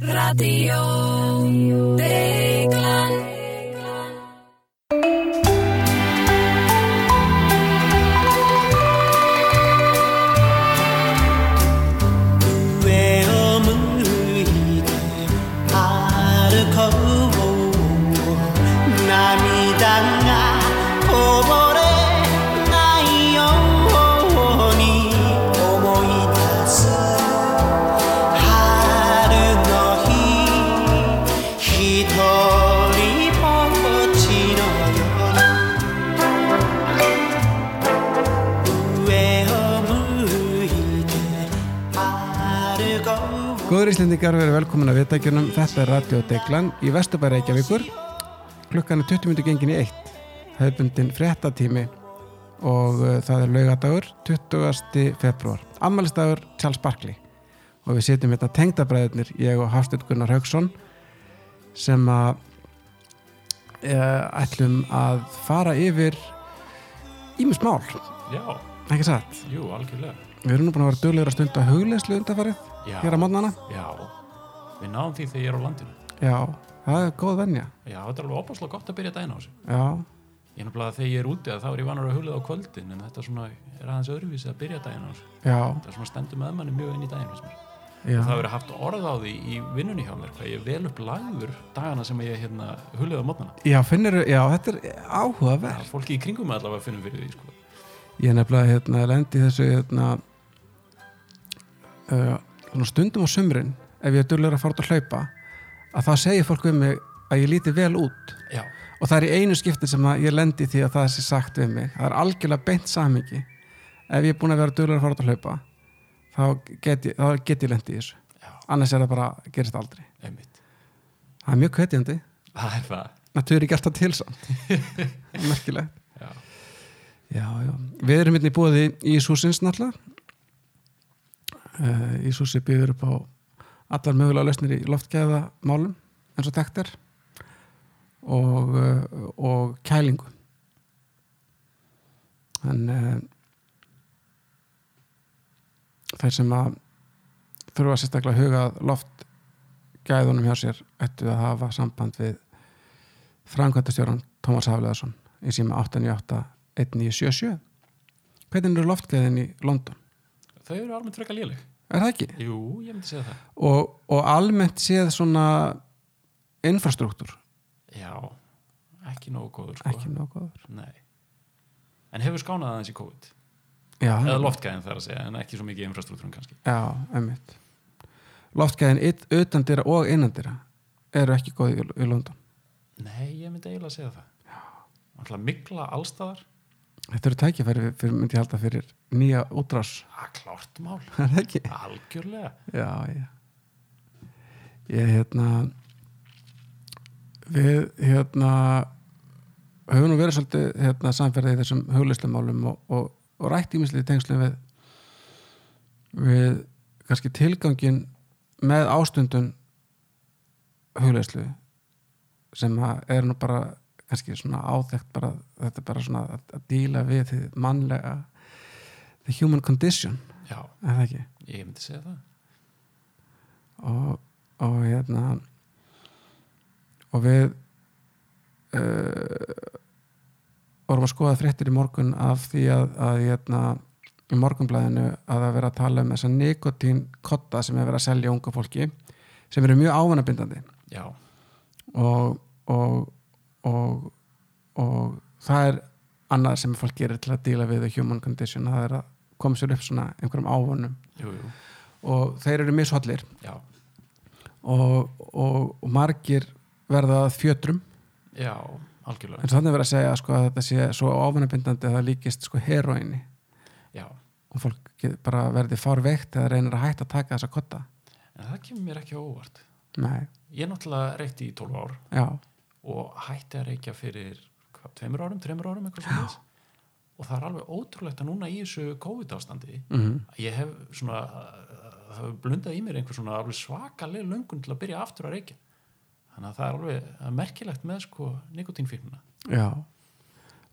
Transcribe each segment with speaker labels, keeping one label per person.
Speaker 1: Radio.
Speaker 2: Er Deglan í Vesturbæri Reykjavíkur. Klukkan er 20 minnur gengin í eitt. Hefðbundin fréttatími og uh, það er laugadagur 20. februar Ammalistagur Charles Barkley. Og við setjum hérna tengdabræðurnir ég og Hafstur Gunnar Haugsson sem að uh, ætlum að fara yfir ímismál,
Speaker 3: Já,
Speaker 2: ekki satt?
Speaker 3: Jú, algjörlega.
Speaker 2: Við erum nú búin að vera duglegur að stunda hugleyslu undarfarið
Speaker 3: Já,
Speaker 2: hér á mótnana
Speaker 3: já. Við náðum því þegar ég er á landinu
Speaker 2: Já, það er góð venja.
Speaker 3: Já, þetta er alveg opaslega gott að byrja daginn á þessu.
Speaker 2: Já,
Speaker 3: Ég er að þegar ég er úti að þá er ég vanur að hulið á kvöldin en þetta svona er aðeins öðruvísi að byrja daginn á þessu.
Speaker 2: Já,
Speaker 3: Þetta er svona stendur með manni mjög inn í mér.
Speaker 2: já.
Speaker 3: Það verið haft orð á því í vinnunni hjá mér hvað ég er vel upp lagður dagana sem ég hérna hulið á mótnana
Speaker 2: Já, finnur, já, þetta er áhugaverð
Speaker 3: Fólki í kringum mig allavega finnum fyrir því sko.
Speaker 2: Ég er nefnilega, hérna, lendi þessu hérna uh, stundum á sumrin ef ég er duglegur að fara út að hlaupa að þá segir fólk við mig að ég líti vel út.
Speaker 3: Já,
Speaker 2: og það er í einu skipti sem ég lendi því að það sé sagt við mig. Það er algjörlega beint samingi ef ég er búin að vera duglegur að fara út að hlaupa þá get ég, þá get ég lendi í þessu.
Speaker 3: Já,
Speaker 2: annars er það bara, gerist aldrei.
Speaker 3: Einmitt.
Speaker 2: Það er mjög kvetjandi,
Speaker 3: Það er það.
Speaker 2: Það er ekki alltaf til samt. Merkilegt.
Speaker 3: Já,
Speaker 2: Já, já. Við erum hérna í búið í Ísúsins náttúrulega. Uh, Ísúsi býður upp á allar mögulega lausnir í loftgæða málum eins og þekkt er og, uh, og kælingu. En uh, þeir sem að þurfa sérstaklega að huga loftgæðunum hjá sér ættu að hafa samband við framkvæmtastjóran Tómas Hafleðarsson í síma 898 1977 hvernig eru loftgæðin í London?
Speaker 3: þau eru almennt frekar léleg
Speaker 2: Er það ekki?
Speaker 3: Jú, ég myndi segja það.
Speaker 2: Og, og almennt séð svona infrastruktúr?
Speaker 3: Já, ekki nógu góður sko.
Speaker 2: ekki nokkuður
Speaker 3: Nei. En hefur skánað aðeins í COVID?
Speaker 2: Já,
Speaker 3: Eða loftgæðin þar að segja, en ekki svo mikið infrastruktúrum kannski.
Speaker 2: Já, emmitt Loftgæðin yt- utan dyra og innan dyra eru ekki góð í, London.
Speaker 3: Nei, ég myndi eiginlega að segja það. Alltaf mikla allstaðar
Speaker 2: Þetta eru tækifæri fyrir, myndi ég halda fyrir nýja útrás.
Speaker 3: Það er klárt mál,
Speaker 2: Er það ekki?
Speaker 3: algjörlega.
Speaker 2: Já, já. Ég hérna við hérna höfum nú verið svolítið hérna, samferðið í þessum huglistumálum og, og, og rætt ímislið í tengslum við við kannski tilgangin með ástundun huglislu sem að er nú bara kannski svona áþekkt bara, þetta er bara svona að, að díla við því mannlega the human condition,
Speaker 3: Já, ég myndi segja það.
Speaker 2: Og, og hérna og við uh, vorum að skoða fréttir í morgun af því að, að hérna, í morgunblæðinu að það vera að tala um þessa nikotín kotta sem er verið að selja unga fólki sem eru mjög ávanabindandi. Og, og, og, og það er annað sem fólk gerir til að díla við the human condition, það er að koma sér upp svona einhverjum ávanum
Speaker 3: jú, jú,
Speaker 2: og þeir eru mishollir.
Speaker 3: Já.
Speaker 2: Og, og, og margir verða að fjötrum.
Speaker 3: Já, algjörlega.
Speaker 2: En þannig er verið að segja sko, að þetta sé svo ávanabindandi að það líkist sko, heroinni
Speaker 3: Já,
Speaker 2: og fólk bara verði fárveikt eða reynir að hætta að taka þessa kotta.
Speaker 3: En það kemur mér ekki á óvart.
Speaker 2: Nei,
Speaker 3: Ég er náttúrulega reykti í 12 ár.
Speaker 2: Já,
Speaker 3: og hætti að reykja fyrir hvað, tveimur árum, tveimur árum og það er alveg ótrúlegt að núna í þessu COVID ástandi
Speaker 2: mm
Speaker 3: ég hef svona það hefur blundað í mér einhver svona alveg svakaleg löngun til að byrja aftur að reykja. Þannig að það er alveg er merkilegt með sko nikotínfíknuna
Speaker 2: já.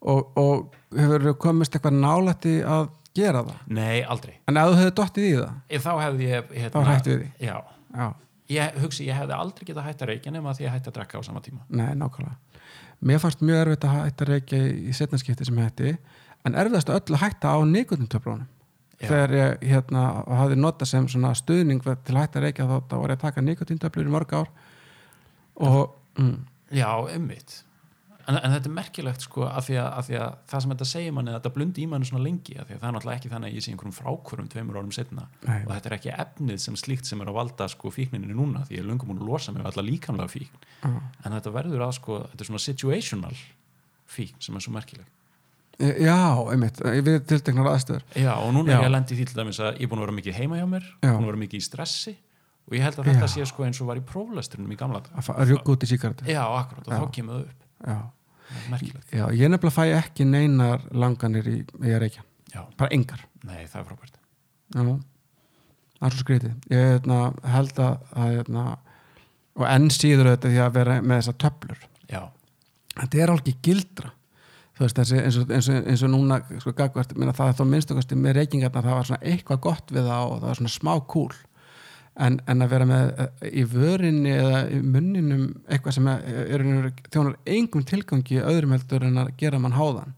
Speaker 2: Og, og hefur komist eitthvað nálætti að gera það?
Speaker 3: Nei, aldrei.
Speaker 2: En ef þú hefur dottið í það?
Speaker 3: Þá hefði ég
Speaker 2: þá
Speaker 3: hérna,
Speaker 2: hættu við því
Speaker 3: Já,
Speaker 2: já,
Speaker 3: ég hugsi, ég hefði aldrei getað hætt að reykja nema því að hætti að drekka á sama tíma
Speaker 2: Nei, nákvæmlega. Mér fannst mjög erfitt að hætta að reykja í setnarskipti sem hætti, en erfiðast öll að hætta á nikotintöflunum.
Speaker 3: Já.
Speaker 2: Þegar ég hérna, hafði notað sem stuðning til að hætta að reykja þá, var ég að taka nikotintöflur í mörg ár og mm,
Speaker 3: Já, ummitt en, en þetta er merkilegt sko af því, að, af því að það sem þetta segir manni þetta blundi í manni svona lengi af því að það er náttúrulega ekki þannig að ég sé einhverjum frákvörum tveimur árum setna
Speaker 2: Nei.
Speaker 3: og þetta er ekki efnið sem slíkt sem er að valda sko fíkninni núna því ég er löngum múin að losa mig við alla líkamlega fíkn
Speaker 2: Já.
Speaker 3: en þetta verður að sko, þetta er svona situational fíkn sem er svo merkileg
Speaker 2: já, einmitt, við tilteknar aðstöður.
Speaker 3: Já, og núna
Speaker 2: Já.
Speaker 3: er ég að lendi því til dæmis að ég er búin að vera mikið heima hjá mér búin að vera mikið í stressi og ég held að þetta
Speaker 2: Já.
Speaker 3: sé sko eins og var í próflesturinnum í gamla
Speaker 2: rjúka út í síkartu.
Speaker 3: Já, akkurat, og
Speaker 2: Já.
Speaker 3: þá kemur það upp merkilegt
Speaker 2: já, ég nefnilega fæ ekki neinar langanir í, í.
Speaker 3: Já,
Speaker 2: Bara engar.
Speaker 3: nei, það er frábært
Speaker 2: það er svo skrítið. Ég hérna, held að, hérna, og enn síður þetta því að vera með þessar töflur.
Speaker 3: Já,
Speaker 2: Þetta er alveg gildra. Veist, þessi, eins, og, eins, og, eins og núna, sko, gagvart, minna, það er þó minnstukasti með reykingarna, það var svona eitthvað gott við það og það var svona smá kúl. En, en að vera með eh, í vörinni eða í munninum eitthvað sem er, er, er þjónar engum tilgangi öðrum heldur en að gera mann háðan.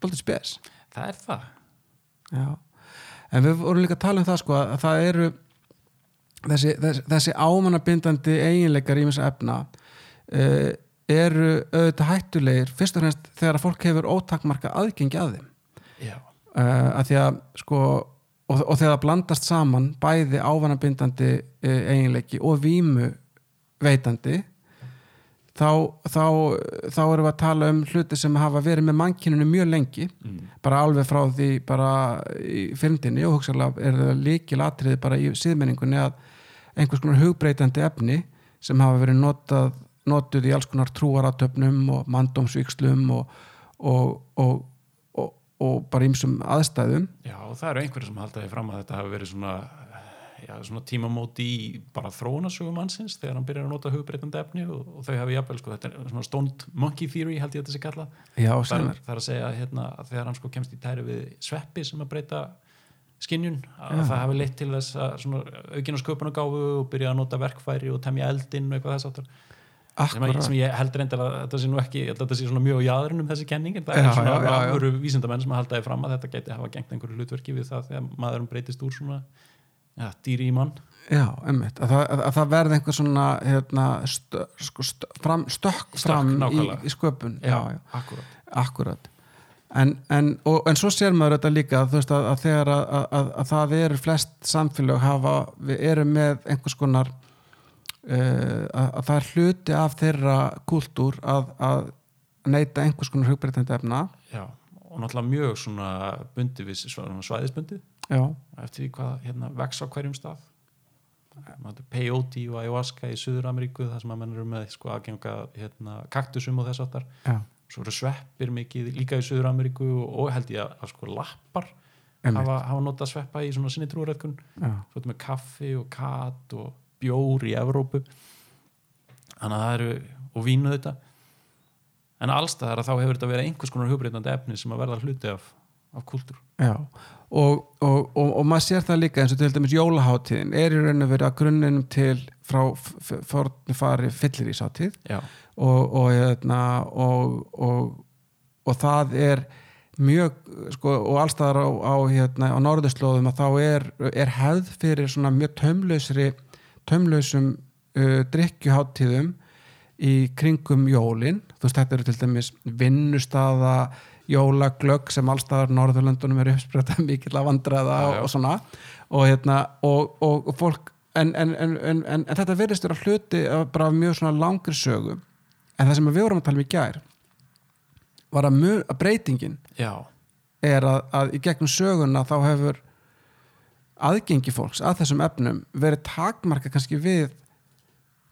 Speaker 2: Baldið spes.
Speaker 3: það er það.
Speaker 2: Já, en við vorum líka að tala um það sko að það eru þessi, þessi, þessi ámannabindandi eiginleikar í mjög efna uh, eru auðvitað hættulegir fyrst og fremst þegar að fólk hefur ótakmarka aðgengi að þeim. Uh, að því að sko og, og þegar það blandast saman bæði ámannabindandi uh, eiginleiki og vímu veitandi þá, þá, þá erum við að tala um hluti sem hafa verið með mannkyninu mjög lengi
Speaker 3: mm.
Speaker 2: bara alveg frá því bara í fyrndinni og hugsaðlega er það líkil atriði bara í síðmenningunni að einhvers konar hugbreytandi efni sem hafa verið notað, notuð í alls konar trúaratöfnum og mandómsvíkslum og, og, og, og, bara ímsum aðstæðum.
Speaker 3: Já, og það eru einhverjir sem haldaði fram að þetta hafi verið svona já, svona tímamóti í bara þróunasögum mannsins þegar hann byrjar að nota hugbreytandi efni og, og þau hafi jafnvel, sko, þetta er svona stoned monkey theory held ég að þetta sé kalla
Speaker 2: Já,
Speaker 3: það, það er að segja hérna, að þegar hann sko kemst í tæri við sveppi sem að breyta skinjun, að það hafi leitt til þess að svona aukina sköpunagáfu og byrja að nota verkfæri og temja eldinn og eitthvað þess aftur
Speaker 2: akkurat.
Speaker 3: Sem ég held reyndar að þetta sé nú ekki þetta sé svona mjög á jaðrinum þessi kenning en það
Speaker 2: Já,
Speaker 3: er svona
Speaker 2: já, já, já.
Speaker 3: alvöru vísindamenn sem að haldaði fram að þetta geti hafa gengt einhverju hlutverki við það þegar maðurum breytist úr svona ja, dýri í mann.
Speaker 2: Já, emmitt, að, að, að það verði einhver svona hérna, stö, sko, stö, fram, stökk fram í, í sköpun. Já, já.
Speaker 3: akkurat.
Speaker 2: Akkurat. En, en, og, en svo sér maður þetta líka veist að, að þegar að, að, að það eru flest samfélög hafa við erum með einhvers konar að, að það er hluti af þeirra kúltúr að, að neyta einhvers konar hugbreytandi efna.
Speaker 3: Já, og náttúrulega mjög svona bundi við svona svæðisbundi eftir hvað hérna, vex á hverjum stað. Peyote og ayahuasca í Suður-Ameríku þar sem að menn eru með sko, aðgenga hérna, kaktusum og þess
Speaker 2: já,
Speaker 3: svo eru sveppir mikið líka í Suður-Ameríku og held ég að, að sko lappar hafa, hafa notað sveppa í svona sinni trúrætkun
Speaker 2: já,
Speaker 3: svo ertu með kaffi og kat og bjór í Evrópu. Þannig að það eru og vínu þetta en allstaðar að þá hefur þetta verið einhvers konar hugbreytandi efni sem að verða hluti af, af kultúr
Speaker 2: já. Og, og, og, og maður sér það líka eins og til dæmis jólaháttíðin er í raun og verið að grunninum til frá forni fari fyllir í sátíð
Speaker 3: já,
Speaker 2: og, og, hérna, og, og, og það er mjög sko, og allstaðar á, á, hérna, á norðurslóðum að þá er, er hefð fyrir svona mjög tömlausri tömlausum uh, drikkjuháttíðum í kringum jólin. Þú veist þetta eru til dæmis vinnustaða jólaglögg sem allstaðar Norðurlöndunum er uppspretta mikill að vandræða
Speaker 3: Já,
Speaker 2: og, og svona. Og, hérna, og, og, fólk en, en, en, en, en, en þetta verðist vera hluti bara af mjög svona langri sögu. En það sem við vorum að tala um í gær var að, mjög, að breytingin
Speaker 3: já,
Speaker 2: er að, að í gegnum söguna þá hefur aðgengi fólks að þessum efnum verið takmarka kannski við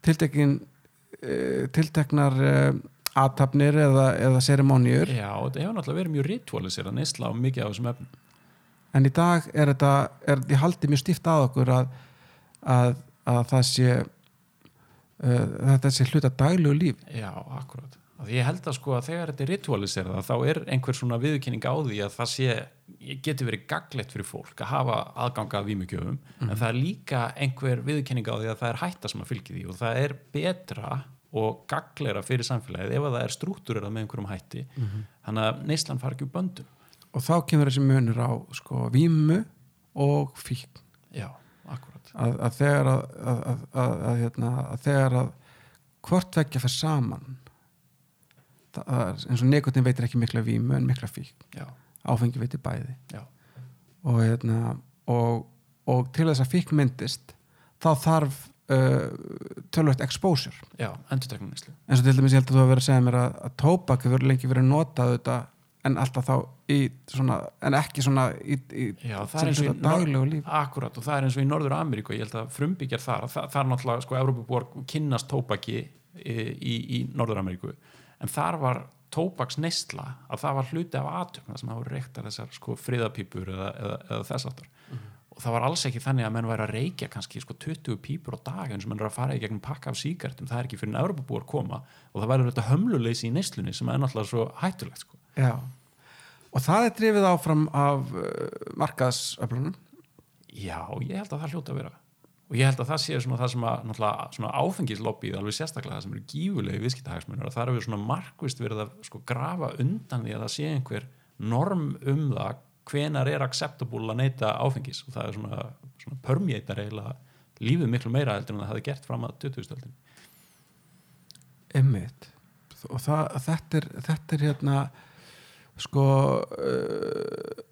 Speaker 2: tiltekin uh, tilteknar uh, aðtapnir eða, eða serimóniur
Speaker 3: já, þetta hefur náttúrulega verið mjög ritualisir að neysla á mikið af þessum efnum.
Speaker 2: En í dag er þetta er því haldið mjög stíft að okkur að, að, að það sé uh, þetta sé hluta daglegu líf
Speaker 3: já, akkurat, ég held að sko að þegar þetta er ritualiserað þá er einhver svona viðurkenning á því að það sé, getur verið gaglegt fyrir fólk að hafa aðganga að vímugjöfum en það er líka einhver viðurkenning á því að það er hætta sem að fylgi því og það er betra og gagleira fyrir samfélagið ef að það er struktúrerað með einhverjum hætti. Þannig að neyslan fara ekki úr böndum.
Speaker 2: Og þá kemur þessi munur á sko vímu og fíkn.
Speaker 3: Já, akkurat.
Speaker 2: Að, að þegar að, að, að, að, að, hérna, að þegar að hvort vekja fyrir saman það eins og nekotin veitir ekki mikla vímu en mikla fíkn.
Speaker 3: Já,
Speaker 2: áfengi veitir bæði. Og, hérna, og, og til þess að fíkn myndist þá þarf uh, tölvöld exposure. Eins og til dæmis ég held að þú hafa verið að segja mér að, að tóbak hefur lengi verið notað þetta en alltaf þá í svona en ekki svona í, í
Speaker 3: Já, er
Speaker 2: daglegu líf.
Speaker 3: Akkurat, og það er eins og í Norður Ameríku ég held að frumbyggjar þar, það er náttúrulega sko, Evrópubúar kynnast tóbaki í, í, í Norður Ameríku en þar var tóbaks neysla að það var hluti af aðtökna sem hafa reyktar þessar sko, friðapípur eða, eða, eða þess aftur og það var alls ekki þannig að menn væri að reykja kannski sko, 20 pípur á dag eins og menn er að fara í gegnum pakka af síkartum, það er ekki fyrir en Evrópubúar koma og það væri þetta hömluleysi í neyslunni sem er náttúrulega svo hættulegt sko.
Speaker 2: Já. og það er drifið áfram af uh, markaðsöflunum
Speaker 3: Já, ég held að það hljóta að vera og ég held að það sé svona það sem að svona áfengislobbyð alveg sérstaklega það sem eru gífulegi viðskiptahagsmunir og það er við svona markvist verið að sko grafa undan því að það sé einhver norm um það hvenar er acceptable að neyta áfengis og það er svona, svona permeatar eiginlega lífið miklu meira heldur en það hefði gert fram að 2000-öldin
Speaker 2: Einmitt. og það, þetta, er, þetta er hérna sko uh,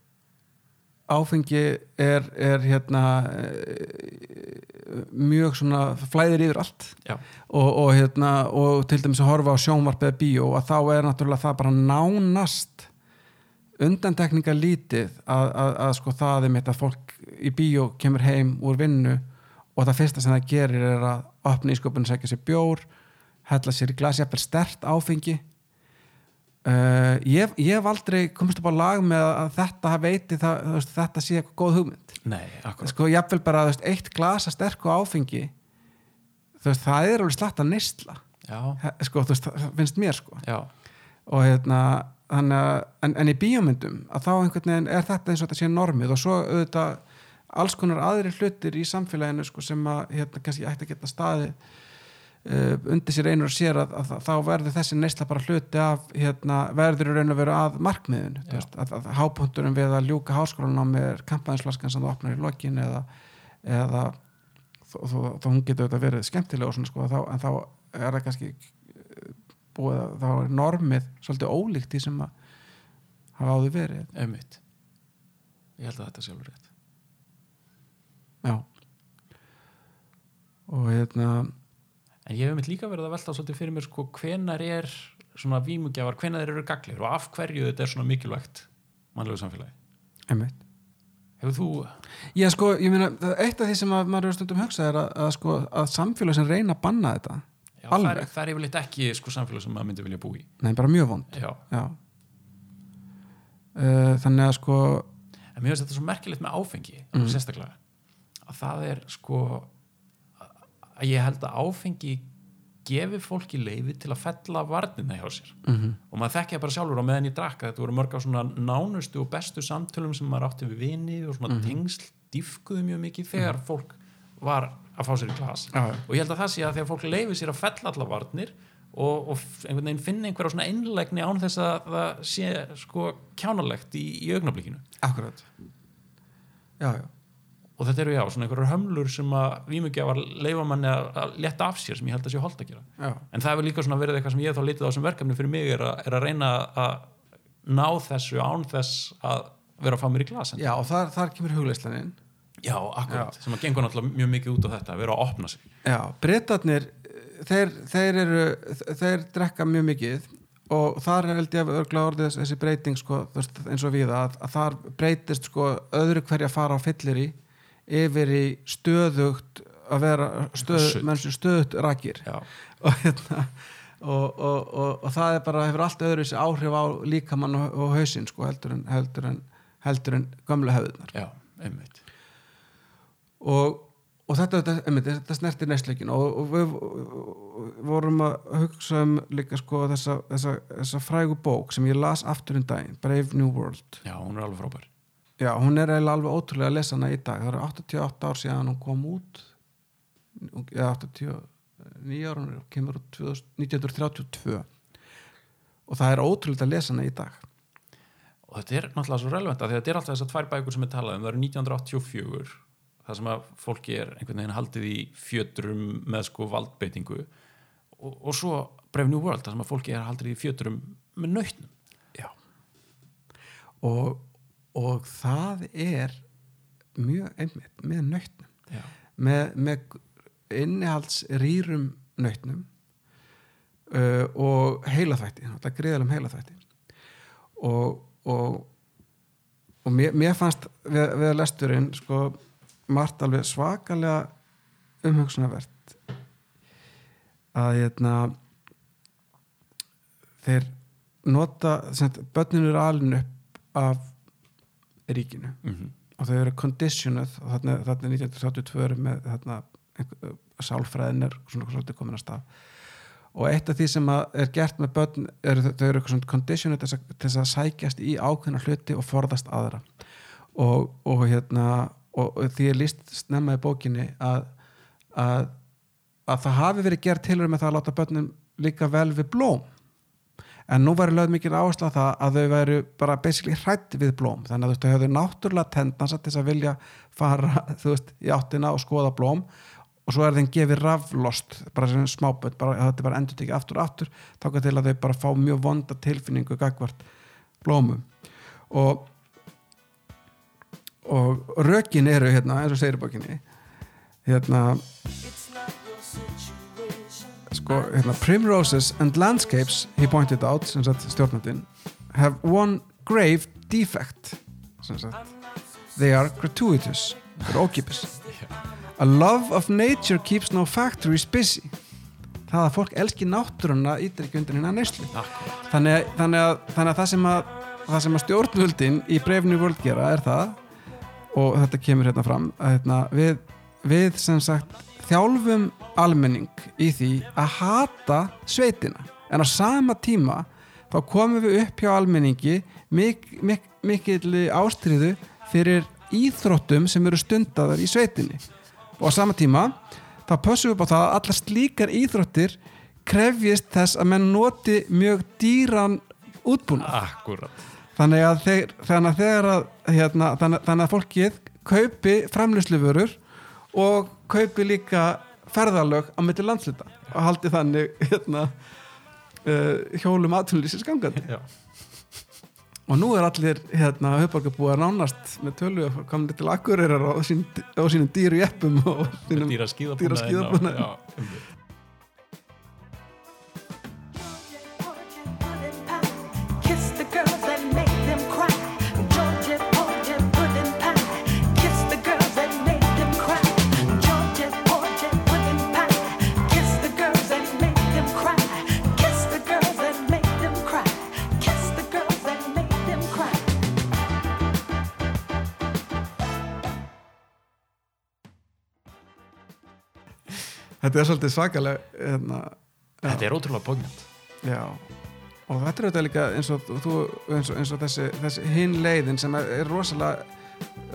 Speaker 2: áfengi er, er hérna uh, mjög svona flæðir yfir allt. Og, og, hérna, og til dæmis að horfa á sjónvarp eða bíó og þá er náttúrulega það bara nánast undantekninga lítið að, að, að sko það er mitt að fólk í bíó kemur heim úr vinnu og það fyrsta sem það gerir er að opna í sköpunum segja sér bjór hella sér í glasi, jafnvel stert áfengi uh, ég, ég hef aldrei komist upp á lag með að þetta veiti það, veist, þetta sé eitthvað góð hugmynd.
Speaker 3: Nei,
Speaker 2: sko jafnvel bara þú veist, eitt glasa sterku áfengi þú veist, það er alveg slatt að He- sko, það finnst mér sko. Og hérna að, en, en í bíómyndum að þá einhvern veginn er þetta eins og þetta sé normið og svo auðvitað alls konar aðri hlutir í samfélaginu sko, sem að hérna kannski ætti að geta staði uh, undir sér einur og sér að, að, þá verður þessi neysla bara hluti af hérna, verður í raun að markmiðinu þú
Speaker 3: Já.
Speaker 2: veist, að, að hápunkturinn við að ljúka háskólanum er kampaðinsflaskan sem þú opnar í lokin eða, eða þó hún getur auðvitað verið skemmtilega svona sko, þá, en þá er það kannski eh, búið að þá er normið svolítið ólíkt því sem að hafa áður verið.
Speaker 3: Einmitt. Ég held að þetta alveg rétt.
Speaker 2: Já. Og hérna
Speaker 3: En ég hef mitt líka verið að velta svolítið fyrir mér sko hvenar er svona vímugjafar, hvenar þeir eru gaglir og af hverju þetta er svona mikilvægt mannlegu samfélagi.
Speaker 2: einmitt
Speaker 3: Hefur þú,
Speaker 2: Já, sko, ég meina, eitt af því sem að maður er stundum hugsa er að, að, sko, að samfélag sem reyna að banna þetta
Speaker 3: já, það er, það er yfirleitt ekki sko samfélag sem maður myndi vilja búa í.
Speaker 2: nei, bara mjög vond
Speaker 3: Já,
Speaker 2: já. Uh, þannig að sko
Speaker 3: en mér finnst þetta svo merkilegt með áfengi,
Speaker 2: Mhm.
Speaker 3: sérstaklega, að það er sko, að ég held að áfengi gefi fólki leiði til að fella varnina hjá sér.
Speaker 2: mm
Speaker 3: og maður þekkja bara sjálfur á meðan ég drakka þetta voru mörg af svona nánustu og bestu samtölum sem maður átti við vini og svona tengsl dýfkuðu mjög mikið þegar fólk var að fá sér í glas.
Speaker 2: Já.
Speaker 3: og ég held að það sé að þegar fólk leifir sér að fella alla varnir og, og einhvern veginn finna einhverja svona einlegni án þess að það sé sko kjánalegt í, í augnablikinu.
Speaker 2: Akkurat. Já, já,
Speaker 3: og þetta eru já, svona einhverjar hömlur sem að vímugjafar leifa manni að, leta af sér sem ég held að sé holdt að gera.
Speaker 2: Já.
Speaker 3: en það hefur líka svona verið eitthvað sem ég hef þá litið á sem verkefni fyrir mig er að, er að reyna að ná þessu án þess að vera að fá mér í glasen
Speaker 2: já og þar, þar kemur hugleislaninn
Speaker 3: Já, akkurat, sem að gengur náttúrulega mjög mikið út á þetta að vera að opna sig.
Speaker 2: Já, breytarnir þeir, þeir eru, þeir drekka mjög mikið og þar er held ég að örgla orðið þess- þessi breyting sko, eins og við að, að þar breytist sko öðru hverja fara á fyllir í yfir í stöðugt að vera stöð, stöðugt rakir. Og hérna og, og, og, það er bara, hefur allt öðru þessi áhrif á líkamann og, hausinn sko, heldur en, heldur en, heldur en gömlu hefðunar
Speaker 3: já, einmitt.
Speaker 2: Og, og þetta, þetta, þetta snerti næstleikin og, og við vorum að hugsa um líka sko þessa, þessa, þessa frægu bók sem ég las aftur um daginn, Brave New World.
Speaker 3: Já, hún er alveg frábær
Speaker 2: já, hún er eiginlega alveg ótrúlega að lesa hana í dag. Það eru 88 ár síðan hún kom út. Eða 89 ára hún kemur 2000 1932 og það er ótrúlega að lesa hana í dag.
Speaker 3: Og þetta er náttúrulega svo relevant að þetta er alltaf þessar tvær bækur sem við talaðum, það eru 1984 það sem að fólki er einhvern veginn haldið í fjöturum með sko valdbeitingu. Og, og svo Brave New World, það sem að fólki er haldið í fjöturum með nautnum.
Speaker 2: Já. Og, og það er mjög einmitt með nautnum.
Speaker 3: Já.
Speaker 2: með, með innihaldsrýrum nautnum uh, og er greiðalum heilaþætti. Og og, og mér, mér fannst við, við lesturinn sko margt alveg svakalega umhugsunarvert. Að hérna þeir nota eru alin upp af ríkinu.
Speaker 3: Mm -hmm.
Speaker 2: og þau eru conditioned og þarna, þarna er 1932 eru með þarna, einhver, sálfræðin er svona svolítið komin að stað. Og eitt af því sem er gert með börn er þau eru svona conditioned til þess að sækjast í ákveðna hluti og forðast aðra. Og, og hérna og, og því er líst snemma í bókinni að, að, að það hafi verið gert tilur með það að láta börnum líka vel við blóm en nú væri lögð mikil áherslu að það að þau væri bara basically hrætt við blóm. Þannig að þau höfðu náttúrulega tendans til að vilja fara þú veist í áttina og skoða blóm. Og svo er þeim gefið raflost bara sem smáböld, bara, þetta er bara endur tekið aftur og aftur, taka til að þau bara fá mjög vonda tilfinningu gagvart blómum. Og og rökin eru hérna eins og segir bókinni hérna sko, hérna Primroses and Landscapes he pointed out, sem sagt stjórnandinn have one grave defect sem sagt. They are gratuitous, þeir eru ókipis a love of nature keeps no factories busy. Það að fólk elski náttúruna ítir ekki undir hérna neyslu. Þannig, þannig, að, þannig að það sem að það sem að stjórnvöldin í breyfni völd gera er það og þetta kemur hérna fram að hérna, við, við sem sagt þjálfum almenning í því að hata sveitina. En á sama tíma þá komum við upp hjá almenningi mik, mik, mikil ástriðu fyrir íþróttum sem eru stundaðar í sveitinni. Og á sama tíma þá pössum við upp á það að allar slíkar íþróttir krefjist þess að menn noti mjög dýran útbúna
Speaker 3: Akkurat.
Speaker 2: Þannig að, þeir, þannig að þegar að hérna, þannig, þannig að fólkið kaupi framlýsluförur og kaupi líka ferðalög á milli landsluta og haldi þannig hérna, uh, hjólum aðtunlýsins gangandi.
Speaker 3: Já.
Speaker 2: og nú er allir hérna, höfborgarbúar nánast með tölu að koma til akkurirar á, sín, á sínum dýru jeppum og sínum
Speaker 3: Dýra skíðabúnaði
Speaker 2: þetta er svolítið svakaleg hérna.
Speaker 3: Þetta er ótrúlega pognant
Speaker 2: Já, og þetta er auðvitað líka eins og, þú, eins og, eins og þessi, þessi hinn leiðin sem er, rosalega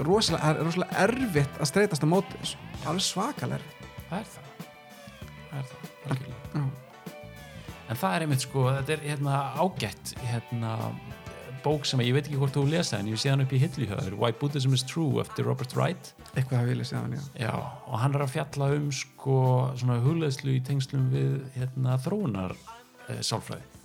Speaker 2: rosalega, er rosalega erfitt að streytast á móti þessu, alveg svakalega erfitt.
Speaker 3: Það er það. Það er það, algjörlega. En það er einmitt sko, þetta er hérna ágætt hérna bók sem ég veit ekki hvort þú lesa en ég sé hann upp í hillihjöður Why Buddhism is True eftir Robert Wright.
Speaker 2: Eitthvað hafði viljað séðan, já.
Speaker 3: Já, og hann er að fjalla um sko svona hugleðslu í tengslum við hérna þróunar e, sálfræði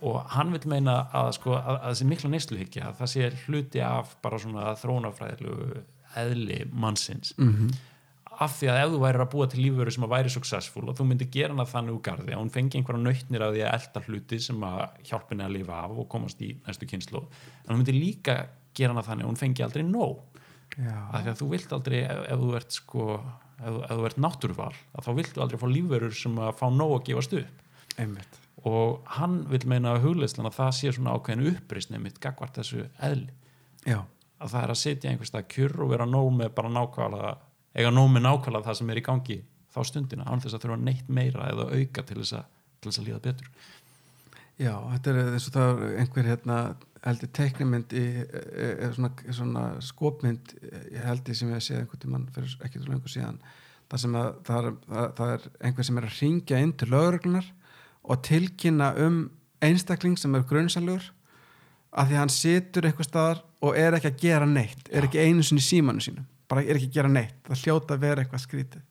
Speaker 3: og hann vil meina að sko að, að þessi mikla neysluhyggja að það sé hluti af bara svona þróunarfræðilegu eðli mannsins.
Speaker 2: Mm -hmm.
Speaker 3: Af því að ef þú værir að búa til lífveru sem að væri successful og þú myndir gera hana þannig úr garði að hún fengi einhverja nautnir af því að elda hluti sem að hjálpa henni að lifa af og komast í næstu kynslu en hún myndir líka gera hana þannig að hún fengi aldrei nóg. Af því að þú vilt aldrei ef, ef þú ert sko ef, ef þú ert náttúruval að þá viltu aldrei fá lífverur sem að fá nóg að gefast upp.
Speaker 2: Einmitt.
Speaker 3: Og hann vil meina að hugleyslan að það sé svona ákveðin uppreisni mitt gagvart þessu eðli.
Speaker 2: Já,
Speaker 3: að það er að sitja einhvers stað kjur og vera nóg með bara nákvæmlega eiga nóg með nákvæmlega það sem er í gangi þá stundina, án þess að þurfa neitt meira eða auka til þess að, til þess að líða betur.
Speaker 2: Já, þetta er þess að það er einhver hérna heldur teiknimynd í e, e, svona, svona skopmynd ég held ég sem ég séð einhvern tímann fyrir ekki svo lengur síðan það að það er, það, það er einhver sem er að ringja inn til lögreglunar og tilkynna um einstakling sem er grunnsalur að því hann situr einhver staðar og er ekki að gera neitt er ekki einu sinni símanu sínum bara er ekki að gera neitt, það hljóta að vera eitthvað skrítið.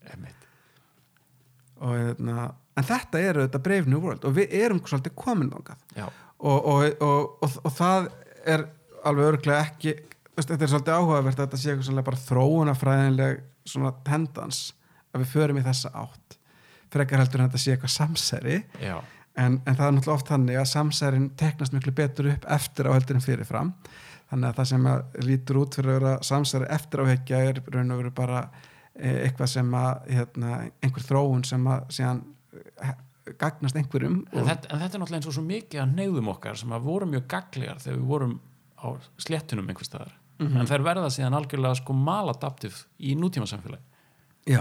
Speaker 2: Og, hérna, en þetta eru þetta Brave New World og við erum svolítið komin þangað.
Speaker 3: Já,
Speaker 2: og, og, og, það er alveg örglega ekki veist, þetta er svolítið áhugavert að þetta sé eitthvað bara þróunafræðinleg svona tendans að við förum í þessa átt. Frekar heldur en þetta sé eitthvað samsæri. En, en það er náttúrulega oft þannig að samsærin teknast miklu betur upp eftir á heldur en fyrirfram þannig að það sem að lítur út fyrir að vera samsæri eftir áhekja er raun og veru bara eh, eitthvað sem að hérna, einhver þróun sem að síðan eh, gagnast einhverjum
Speaker 3: en þetta, en þetta er náttúrulega eins og svo mikið að neyðum okkar sem að vorum mjög gaglegar þegar við vorum á sléttunum einhvers staðar. En þær verða síðan algjörlega sko maladaptiv í nútíma samfélagi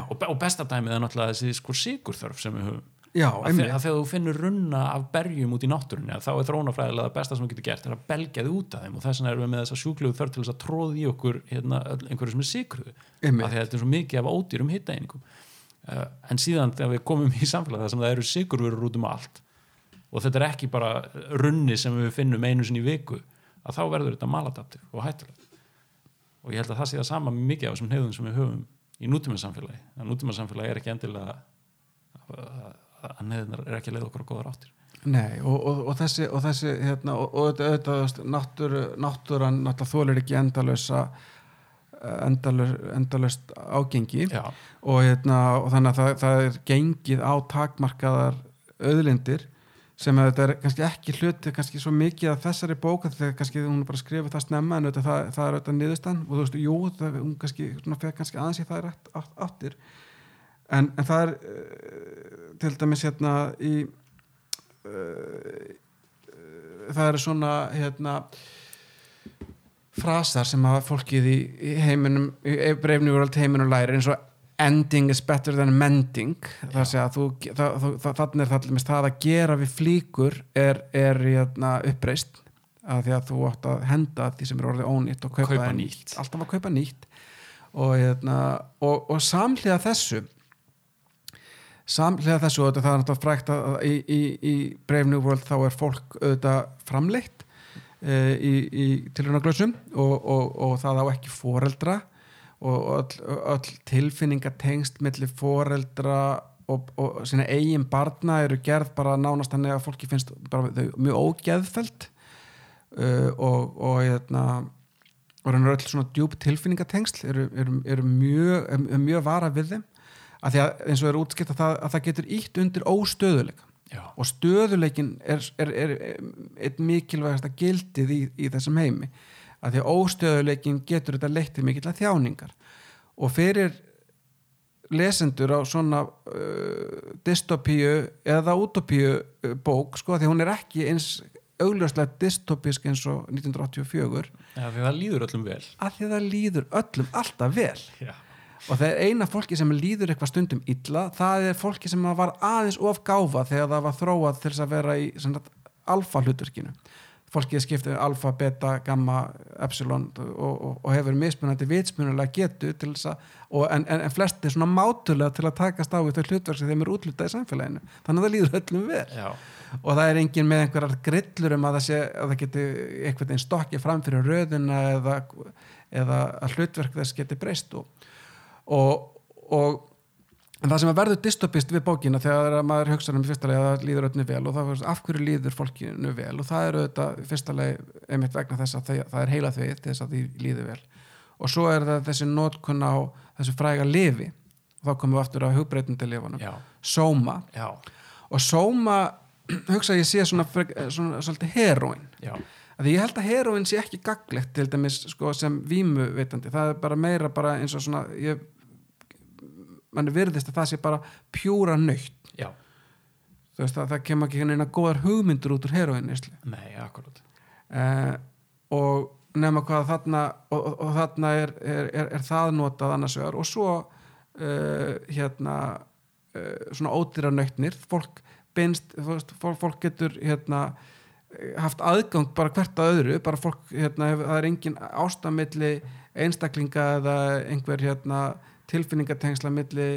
Speaker 3: og, og besta dæmið er náttúrulega þessi sko sigurþörf sem við höfum
Speaker 2: já,
Speaker 3: þegar þú finnur runna af berjum út í náttúrunni þá er þrónafræðilega það besta sem þú getur gert er að belgja þið út af þeim. Og þess vegna erum við með þessa sjúklugu þörf til þess að tróði í okkur hérna, einhverju sem er sigruðu
Speaker 2: Einmitt.
Speaker 3: að þetta er svo mikið af ódýrum hittaeiningum. Uh, en síðan þegar við komum í samfélag þar sem það eru sigurverur út um allt og þetta er ekki bara runni sem við finnum einu sinni í viku að þá verður þetta maladaptiv og hættulegt. Og ég held að það sé það samfélagi er ekki að leiða okkur á góðar áttir.
Speaker 2: Nei, og, og, og þessi, og þessi hérna, og, og náttúr, náttúran þólir ekki endalösa endalös, endalöst ágengi. Og, hérna, og þannig að það, það er gengið á takmarkaðar auðlindir sem að þetta er kannski ekki hluti kannski svo mikið að þessari bóka þegar kannski hún bara skrifið það snemma en auðvitað, það, það er auðvitað niðurstan og þú veist, jú, það, hún kannski kannski aðeins í það er átt, átt, áttir en, en það er uh, til dæmis hérna í uh, það eru svona hérna frasar sem að fólkið í, í heiminum, í allt heiminum læri eins og ending is better than mending. Það sé að þú, það, það, þannig er það það að gera við flíkur er, er hérna, uppreist að því að þú átt að henda því sem er orðið ónýtt og kaupa,
Speaker 3: Kaupa nýtt.
Speaker 2: alltaf að kaupa nýtt. Og, hérna, og, og samhliða þessu samhliða þessu og það er náttúrulega frækt að í, í, í Brave New World þá er fólk auðvitað framleitt e, í, í tilhjónaglössum og, og, og það á ekki foreldra og öll, öll tilfinningatengst milli foreldra og, og sína eigin barna eru gerð bara nánast þannig að fólki finnst mjög ógeðfeld uh, og, hérna og raunar öll svona djúb tilfinningatengsl eru, eru, eru mjög, mjög vara við þeim að því að eins og er útskipt að það, að það getur ítt undir óstöðuleika
Speaker 3: já,
Speaker 2: og stöðuleikin er, er, er, eitt mikilvægasta gildið í, í þessum heimi. Að því að óstöðuleikin getur þetta leitt mikill að þjáningar. Og fyrir lesendur á svona uh, dystopíu eða utopíu uh, bók sko því hún er ekki eins augljóslega dystopísk eins og 1984
Speaker 3: já því það líður öllum vel.
Speaker 2: Að því að það líður öllum alltaf vel.
Speaker 3: Já,
Speaker 2: og það er eina fólki sem líður eitthvað stundum illa, það er fólki sem var aðeins of gáfa þegar það var þróað til þess að vera í alfa hlutverkinu. Fólkið skiptið alfa, beta, gamma, epsilon og, og, og hefur mismunandi vitsmunulega getu að og, en, en, en flesti svona mátulega til að takast á þau hlutverk sem þeim er útlutað í samfélaginu. Þannig að það líður öllum vel.
Speaker 3: Já,
Speaker 2: og það er engin með einhverjar grillur um að það, sé, að það geti einhvern veginn stokkið fram fyrir röðuna eða, eða að hlutverk þess geti breyst og, og, og en það sem að verður dystopist við bókina þegar maður hugsa um leið að það líður öllum vel og það er af hverju líður fólkinu vel? Og það er auðvitað leið einmitt vegna þess að það, er heila því þess að því líður vel. Og svo er það þessi nótkun á þessu fræga lifi og þá komum við aftur á hugbreytindi lifunum
Speaker 3: já,
Speaker 2: sóma.
Speaker 3: Já,
Speaker 2: og sóma hugsa ég sé svona, frek- svona svolítið heroin
Speaker 3: já,
Speaker 2: því ég held að heroin sé ekki gaglegt til dæmis sko, sem vímu veitandi það er bara meira bara eins og svona ég, mann virðist að það sé bara pjúra nöytt. Þú veist að það kemur ekki hérna góðar hugmyndur út úr heroin
Speaker 3: nei, akkurat.
Speaker 2: Eh, og nema hvað þarna og, og, og þarna er, er, er, er það notað annars vegar. Og svo uh, hérna uh, svona ódýra nöytnir. Fólk beinst, veist, fólk, fólk getur hérna eh, haft aðgang bara hvert að öðru. Bara fólk, hérna, það er engin ástamilli einstaklinga eða einhver hérna tilfinningatengsla milli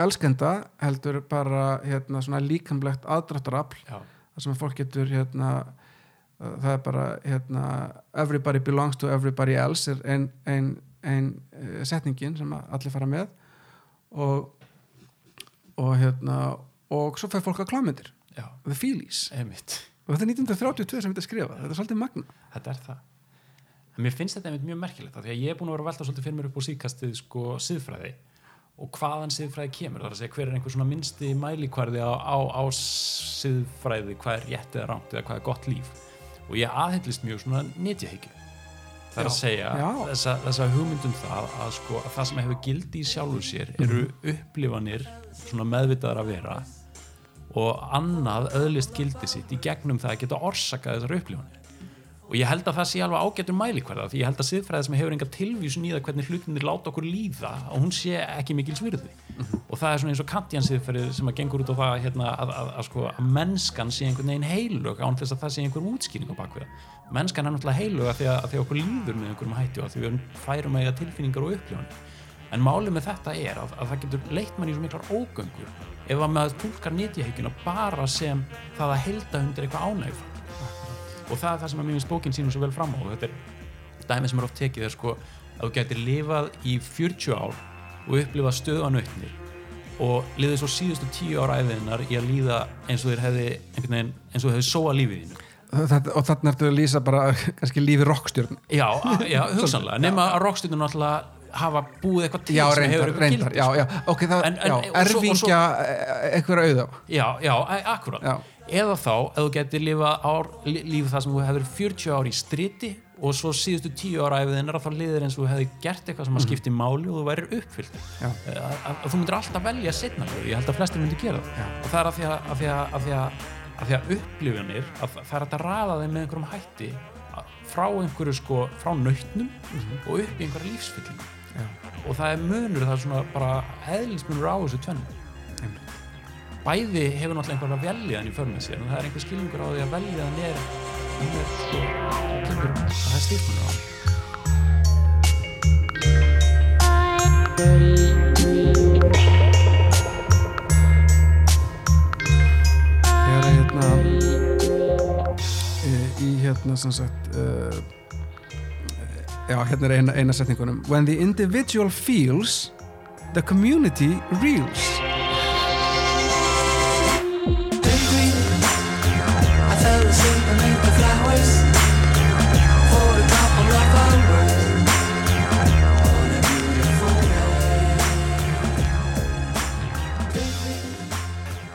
Speaker 2: elskenda heldur bara hérna líkamlegt aðdráttarafl
Speaker 3: já,
Speaker 2: þar sem fólk getur hérna uh, það er bara hérna everybody belongs to everybody else er ein, ein, ein uh, setningin sem að allir fara með og og hérna og svo fær fólk að klámyndir. The feelies. Og þetta er 1932 sem þetta er skrifað. Þetta er svolítið magna
Speaker 3: þetta er það en mér finnst þetta einmitt mjög merkilegt því að ég er búin að vera að velta svolítið fyrir mér upp á síkastið sko siðfræði og hvaðan siðfræði kemur. Það er að segja hver er einhver svona minnsti mælikvarði á, á, á siðfræði hvað er rétt eða rámt eða hvað er gott líf? Og ég aðhendlist mjög svona netjahyggju það er að segja þessa, þessa hugmyndum það að, sko, að það sem hefur gildi í sjálfur sér eru upplifanir svona meðvitaðar að vera og annað öðlist gildi sitt í gegnum það að geta orsakað þessar upplifanir og ég held að það sé alveg ágættur mælikvarða því ég held að siðfræði sem hefur enga tilvísun í það hvernig hlutinir láta okkur líða og hún sé ekki mikil svirði og það er svona eins og kantian siðfræði sem að gengur út á það hérna, að, að, að, sko, að mennskan sé einhvern veginn heilug án þess að það sé einhver útskýring á bakvið það. Mennskan er náttúrulega heilug því að, því okkur líður með einhverjum hætti og því við færum að tilfinningar og upplifanir. En málið með þetta er að, að það getur leitt mann í svo miklar ógöngur ef að maður tólkar nýtjahyggjuna bara sem það að helda undir eitthvað ánægð og það er það sem að mér finnst bókin sínum svo vel fram á. Og þetta er dæmi sem er oft tekið er sko að þú getur lifað í 40 ár og upplifað stöðanauðnir og liðið svo síðustu 10 ára æfiðinnar í að líða eins og þeir hefði eins og þeir hefði sóa lífið þínu.
Speaker 2: Og þarna ertu að lýsa bara kannski lífi rockstjörn
Speaker 3: já, já hugsanlega, nema að rockstundin náttúrulega hafa búið eitthvað til
Speaker 2: já,
Speaker 3: sem
Speaker 2: reyndar,
Speaker 3: hefur eitthvað gildi,
Speaker 2: já,
Speaker 3: sko.
Speaker 2: já, ok, það,
Speaker 3: svo-
Speaker 2: erfingja eitthvað auða
Speaker 3: Já, já, akkurat. Eða þá, ef þú getur lífið það sem þú hefur 40 ár í striti og svo síðustu 10 ára æfiðinnar þá liðir eins og þú hefði gert eitthvað sem að skipti máli og þú værir uppfyllt
Speaker 2: Mhm.
Speaker 3: Að, að, að þú myndir alltaf velja setna ég held að flestir myndir gera það og það er að því að, að, því að, að, því að, að, því að upplifunir að það er að raða þeim með einhverjum hætti að- frá einhverju sko, frá nautnum og upp í einhverja lífsfyllingu
Speaker 2: Mhm. Já.
Speaker 3: og það er munur, það er svona bara eðlismunur á þessu tvennu. Bæði hefur náttúrulega einhver að velja hann í för með sér en það er einhver skilningur á því að velja hann er er sko það er styrknur á
Speaker 2: þegar hérna e, í hérna sem sagt uh, já, hérna er eina, eina setningunum when the individual feels the community reels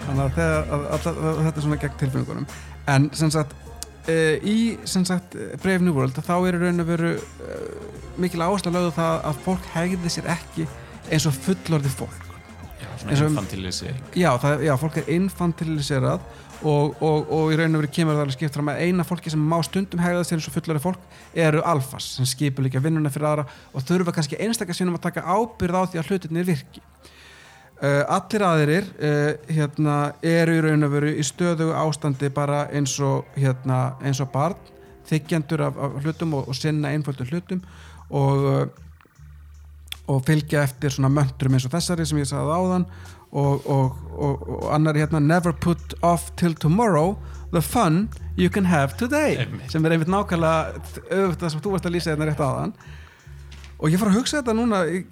Speaker 2: þannig að, að, að, að, þetta er svona gegn tilfinningunum en sem sagt uh, í sem sagt eh, Brave New World þá er í raun og veru uh, mikil áherslu að lögðu það að fólk hegði sér ekki eins og fullorði fólk.
Speaker 3: Já, svona
Speaker 2: og-
Speaker 3: infantilisering.
Speaker 2: Já, það, já, fólk er infantiliserað og, og, og í raun og veru kemur það alveg skipt fram að eina fólki sem má stundum hegða sér eins og fullorði fólk eru alfas sem skipur líka vinnuna fyrir aðra og þurfa kannski einstakar sínum að taka ábyrð á því að hlutinir virki Uh, allir aðrir uh, hérna, eru í raun og veru í stöðugu ástandi bara eins og, hérna, eins og barn þykjandur af, af hlutum og, og sinna einföldum hlutum og, uh, og fylgja eftir svona möntrum eins og þessari sem ég sagði áðan og, og, og, og annar hérna never put off till tomorrow the fun you can have today
Speaker 3: Einmitt.
Speaker 2: sem er einmitt nákvæmlega auðvitað það sem þú varst að lýsa hérna rétt áðan og ég fór að hugsa þetta núna í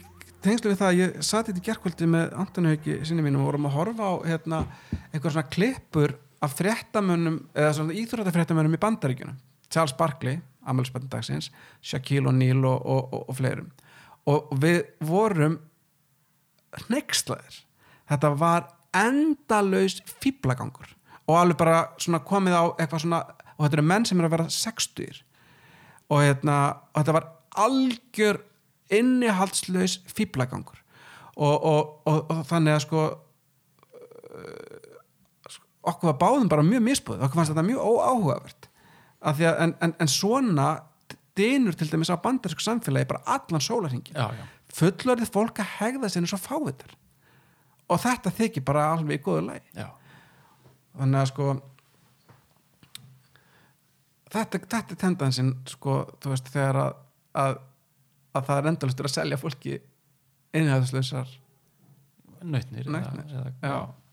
Speaker 2: tengslu við það að ég sati þetta í gerkvöldi með Antoni Hauki sinni mínum og vorum að horfa á hérna, einhver svona klippur af fréttamönnum eða svona íþróttafréttamönnum í bandaríkjunum. Charles Barkley, ammælisbættin dagsins Shaquille O'Neal og, og, og, og fleirum. Og við vorum hneykslaðir. Þetta var endalaus fýblagangur og alveg bara svona komið á eitthvað svona og þetta eru menn sem eru að vera 60 og, hérna, og þetta var algjör innihaldslaus fýblagangur og, og, og, og þannig að sko uh, okkur var báðum bara mjög misbúð okkur fannst þetta mjög óáhugavert. Því að, en, en, en svona dynur til dæmis á bandarísku samfélagi bara allan sólarhingi fullorðið fólk að hegða sinni svo fávitar. Og þetta þykir bara alveg í góðu lagi.
Speaker 3: Já,
Speaker 2: þannig að sko þetta, þetta er tendansin sko, þú veist, þegar að, að, að það er endalustur að selja fólki innhæðuslausar
Speaker 3: nautnir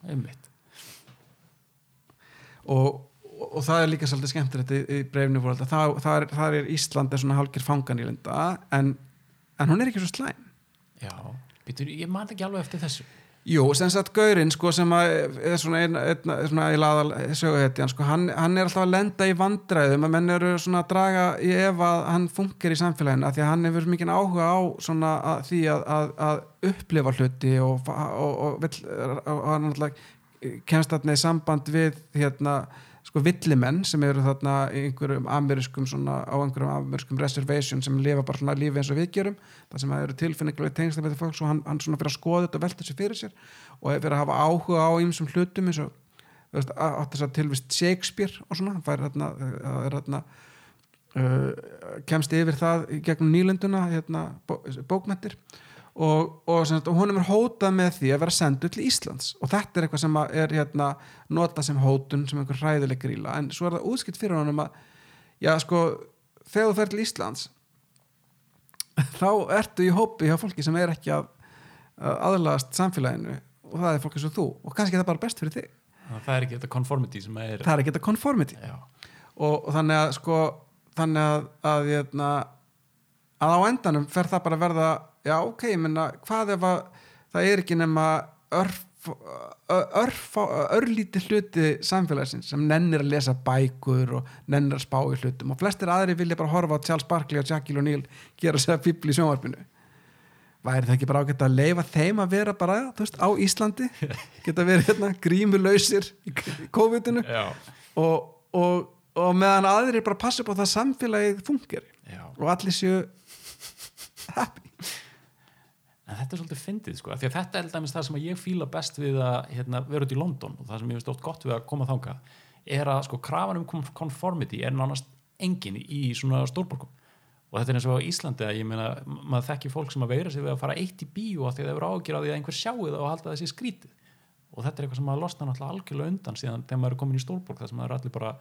Speaker 3: einmitt.
Speaker 2: Og, og, og það er líka svolítið skemmtilegt í, í breyfni fórhalda, það, það, er, það er Ísland er svona hálgir fangan í linda en, en hún er ekki svo slæm.
Speaker 3: Já, býtur, ég man ekki alveg eftir þessu
Speaker 2: Jú, sem sagt Gaurinn sko sem að er svona einn laðal söguhetjan sko, hann, hann er alltaf að lenda í vandræðum að menn eru svona að draga í ef að hann funkar í samfélaginu af því að hann hefur mikið áhuga á svona að, því að, að, að upplifa hluti og, og, og, og hann alltaf kemst þarna í samband við hérna sko villimenn sem eru þarna einhverjum amerískum svona á einhverjum amerískum reservation sem lifa bara svona lífi eins og við gerum það sem eru tilfinningulega tengsla við fólks og hann, hann svona fyrir að skoða þetta og velta sér fyrir sér og fyrir að hafa áhuga á ýmsum hlutum eins og þú veist, á- átti þess að tilvist Shakespeare og svona, hann fær hérna, það er hérna uh, kemst yfir það gegnum nýlenduna hérna, bó, bókmentir og, og, sem og honum er hótað með því að vera sendur til Íslands. Og þetta er eitthvað sem er hérna, nota sem hótun sem einhver hræðileg gríla en svo er það útskipt fyrir honum að já sko, þegar þú fer til Íslands þá ertu í hópi hjá fólki sem er ekki að, að aðlagast samfélaginu. Og það er fólki svo þú. Og kannski er það bara best fyrir þig.
Speaker 3: Það er ekki þetta conformity sem er
Speaker 2: það er ekki þetta conformity. Og, og þannig að sko þannig að, að, að, að á endanum fer það bara að verða já ok, ég menna hvað ef að það er ekki nema örf, örlítið hluti samfélagsins sem nennir að lesa bækur og nennir að spá í hlutum og flestir aðri vilja bara horfa á Charles Barkley og Jackie O'Neill gera sér fíbl í sjónvarpinu. Væri það ekki bara ágætt að leifa þeim að vera bara, veist, á Íslandi? Geta verið hérna grímulausir í COVID-inu? Og, og, og meðan aðrir bara passa upp á það að samfélagið fungir
Speaker 3: já.
Speaker 2: og allir séu happy
Speaker 3: en þetta er svolítið fyndið sko, því að þetta er dæmis það sem að ég fíla best við að hérna, vera út í London og það sem ég finnst oft gott við að koma þanga er að sko krafan um conformity er nánast engin í svona stórborgum. Og þetta er eins og á Íslandi að ég meina maður þekki fólk sem að veira sig við að fara eitt í bíó af því að það eru ágjur á því að einhver sjáu það og halda þessi skrítið. Og þetta er eitthvað sem maður losna náttúrulega algjörlega undan síðan þegar maður er komin í stórborg þar sem maður er allir bara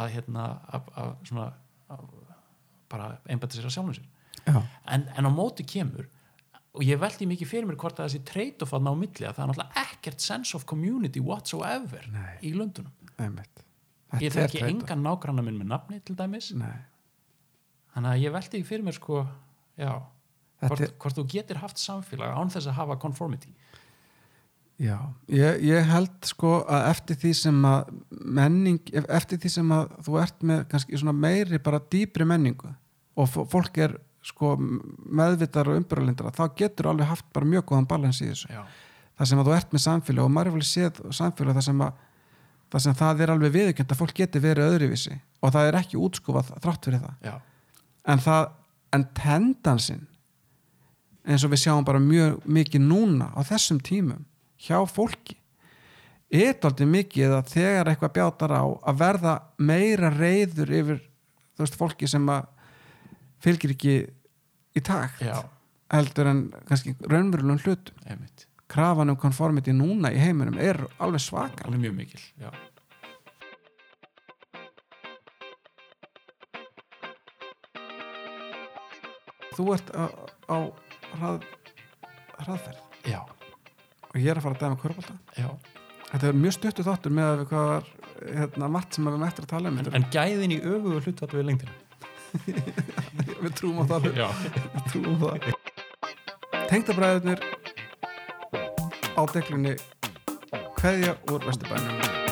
Speaker 3: að hérna að, að, svona, að, bara einbæta sér að sjálfum sér. En, en á móti kemur og ég veldi mikið fyrir mér hvort að þessi trade-off að ná milli að það er náttúrulega ekkert sense of community whatsoever
Speaker 2: Nei.
Speaker 3: í
Speaker 2: einmitt.
Speaker 3: Ég þekki engan nágranna minn með nafni til dæmis.
Speaker 2: Nei,
Speaker 3: þannig að ég veldi fyrir mér sko já, hvort,
Speaker 2: er-
Speaker 3: hvort þú getur haft samfélag án þess að hafa conformity.
Speaker 2: Já, ég, ég held sko að eftir því sem að menning, eftir því sem að þú ert með kannski svona meiri bara dýpri menningu og fó- fólk er sko meðvitar og umbyrðalindra þá getur alveg haft bara mjög góðan balans í þessu.
Speaker 3: Já,
Speaker 2: það sem að þú ert með samfélag og maður er vel séð samfélag það sem að það sem það er alveg viðurkjönd að fólk geti verið öðruvísi og það er ekki útskúfað þrátt fyrir það.
Speaker 3: Já,
Speaker 2: en það, en tendansinn eins og við sjáum bara mjög mikið núna á þessum tímum hjá fólki er aldrei mikið að þegar eitthvað bjátar á að verða meira reyður yfir þú veist fólki sem að fylgir ekki í takt
Speaker 3: já,
Speaker 2: heldur en kannski raunverulegum hlutum.
Speaker 3: Einmitt.
Speaker 2: Krafan um conformity núna í heiminum er alveg svakal
Speaker 3: alveg mjög mikil, já.
Speaker 2: Þú ert á, á hrað, hraðferð.
Speaker 3: Já,
Speaker 2: og ég er að fara að dæma körbólta
Speaker 3: já,
Speaker 2: þetta er mjög stuttu þáttur með að við hvað var hérna, margt sem við erum eftir að tala um
Speaker 3: en, en gæðin í öfugu hlutvall við lengdina
Speaker 2: við trúum á það. Við trúum á það. Tengdabræðurnir á deglunni kveðja úr Vesturbænum